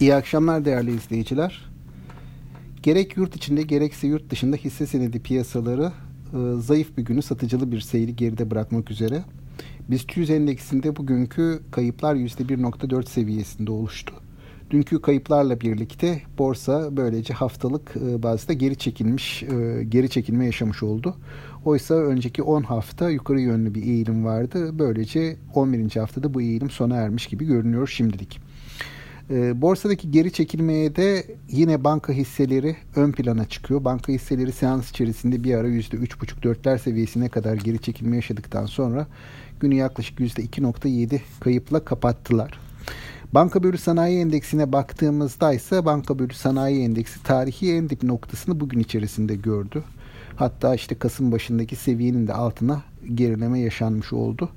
İyi akşamlar değerli izleyiciler. Gerek yurt içinde gerekse yurt dışında hisse senedi piyasaları e, zayıf bir günü satıcılı bir seyri geride bırakmak üzere. BIST 100 endeksinde bugünkü kayıplar %1.4 seviyesinde oluştu. Dünkü kayıplarla birlikte borsa böylece haftalık e, bazda geri çekilmiş, e, geri çekilme yaşamış oldu. Oysa önceki 10 hafta yukarı yönlü bir eğilim vardı. Böylece 11. haftada bu eğilim sona ermiş gibi görünüyor şimdilik. E, borsadaki geri çekilmeye de yine banka hisseleri ön plana çıkıyor. Banka hisseleri seans içerisinde bir ara %3,5-4'ler seviyesine kadar geri çekilme yaşadıktan sonra günü yaklaşık %2,7 kayıpla kapattılar. Banka bölü sanayi endeksine baktığımızda ise banka bölü sanayi endeksi tarihi en dip noktasını bugün içerisinde gördü. Hatta işte Kasım başındaki seviyenin de altına gerileme yaşanmış oldu.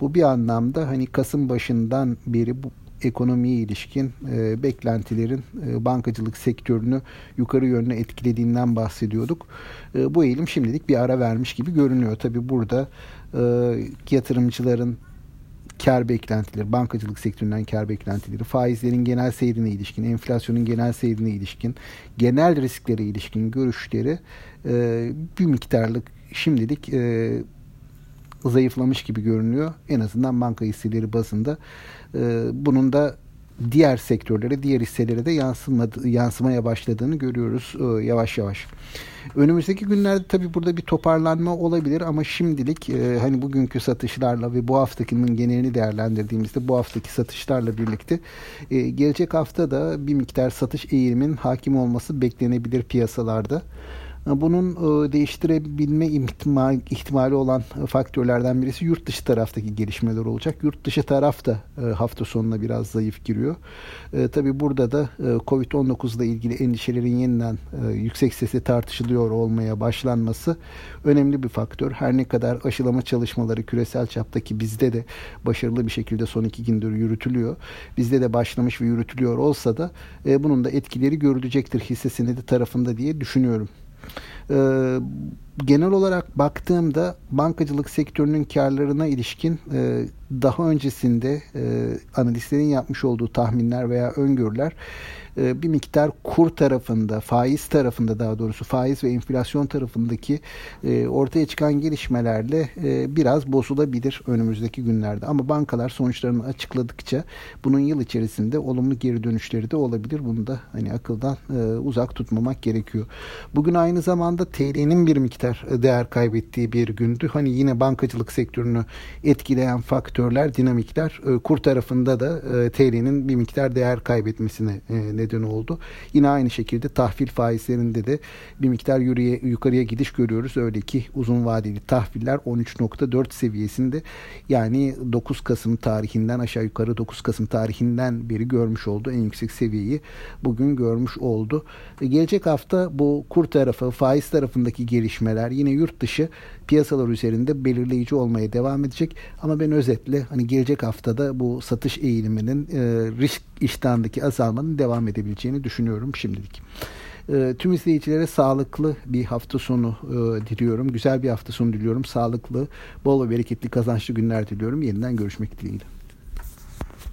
Bu bir anlamda hani Kasım başından beri bu ekonomiye ilişkin e, beklentilerin e, bankacılık sektörünü yukarı yönlü etkilediğinden bahsediyorduk. E, bu eğilim şimdilik bir ara vermiş gibi görünüyor. Tabi burada e, yatırımcıların kar beklentileri, bankacılık sektöründen kar beklentileri, faizlerin genel seyrine ilişkin, enflasyonun genel seyrine ilişkin, genel risklere ilişkin görüşleri e, bir miktarlık şimdilik e, zayıflamış gibi görünüyor. En azından banka hisseleri bazında. E, bunun da diğer sektörlere, diğer hisselere de yansımadı, yansımaya başladığını görüyoruz e, yavaş yavaş. Önümüzdeki günlerde tabii burada bir toparlanma olabilir ama şimdilik e, hani bugünkü satışlarla ve bu haftakinin genelini değerlendirdiğimizde bu haftaki satışlarla birlikte e, gelecek hafta da bir miktar satış eğilimin hakim olması beklenebilir piyasalarda. Bunun e, değiştirebilme ihtimali, olan faktörlerden birisi yurt dışı taraftaki gelişmeler olacak. Yurt dışı taraf da e, hafta sonuna biraz zayıf giriyor. E, tabii burada da Covid-19 ile ilgili endişelerin yeniden yüksek sesle tartışılıyor olmaya başlanması önemli bir faktör. Her ne kadar aşılama çalışmaları küresel çaptaki bizde de başarılı bir şekilde son iki gündür yürütülüyor. Bizde de başlamış ve yürütülüyor olsa da bunun da etkileri görülecektir hisse senedi tarafında diye düşünüyorum. 呃 genel olarak baktığımda bankacılık sektörünün karlarına ilişkin e, daha öncesinde e, analistlerin yapmış olduğu tahminler veya öngörüler e, bir miktar kur tarafında, faiz tarafında daha doğrusu faiz ve enflasyon tarafındaki e, ortaya çıkan gelişmelerle e, biraz bozulabilir önümüzdeki günlerde. Ama bankalar sonuçlarını açıkladıkça bunun yıl içerisinde olumlu geri dönüşleri de olabilir. Bunu da hani akıldan uzak tutmamak gerekiyor. Bugün aynı zamanda TL'nin bir miktar değer kaybettiği bir gündü. Hani yine bankacılık sektörünü etkileyen faktörler, dinamikler kur tarafında da TL'nin bir miktar değer kaybetmesine neden oldu. Yine aynı şekilde tahvil faizlerinde de bir miktar yürüye, yukarıya gidiş görüyoruz. Öyle ki uzun vadeli tahviller 13.4 seviyesinde yani 9 Kasım tarihinden aşağı yukarı 9 Kasım tarihinden beri görmüş oldu. En yüksek seviyeyi bugün görmüş oldu. E, gelecek hafta bu kur tarafı, faiz tarafındaki gelişmeler yine yurt dışı piyasalar üzerinde belirleyici olmaya devam edecek. Ama ben özetle hani gelecek haftada bu satış eğiliminin e, risk iştahındaki azalmanın devam edebileceğini düşünüyorum şimdilik. E, tüm izleyicilere sağlıklı bir hafta sonu e, diliyorum. Güzel bir hafta sonu diliyorum. Sağlıklı, bol ve bereketli kazançlı günler diliyorum. Yeniden görüşmek dileğiyle.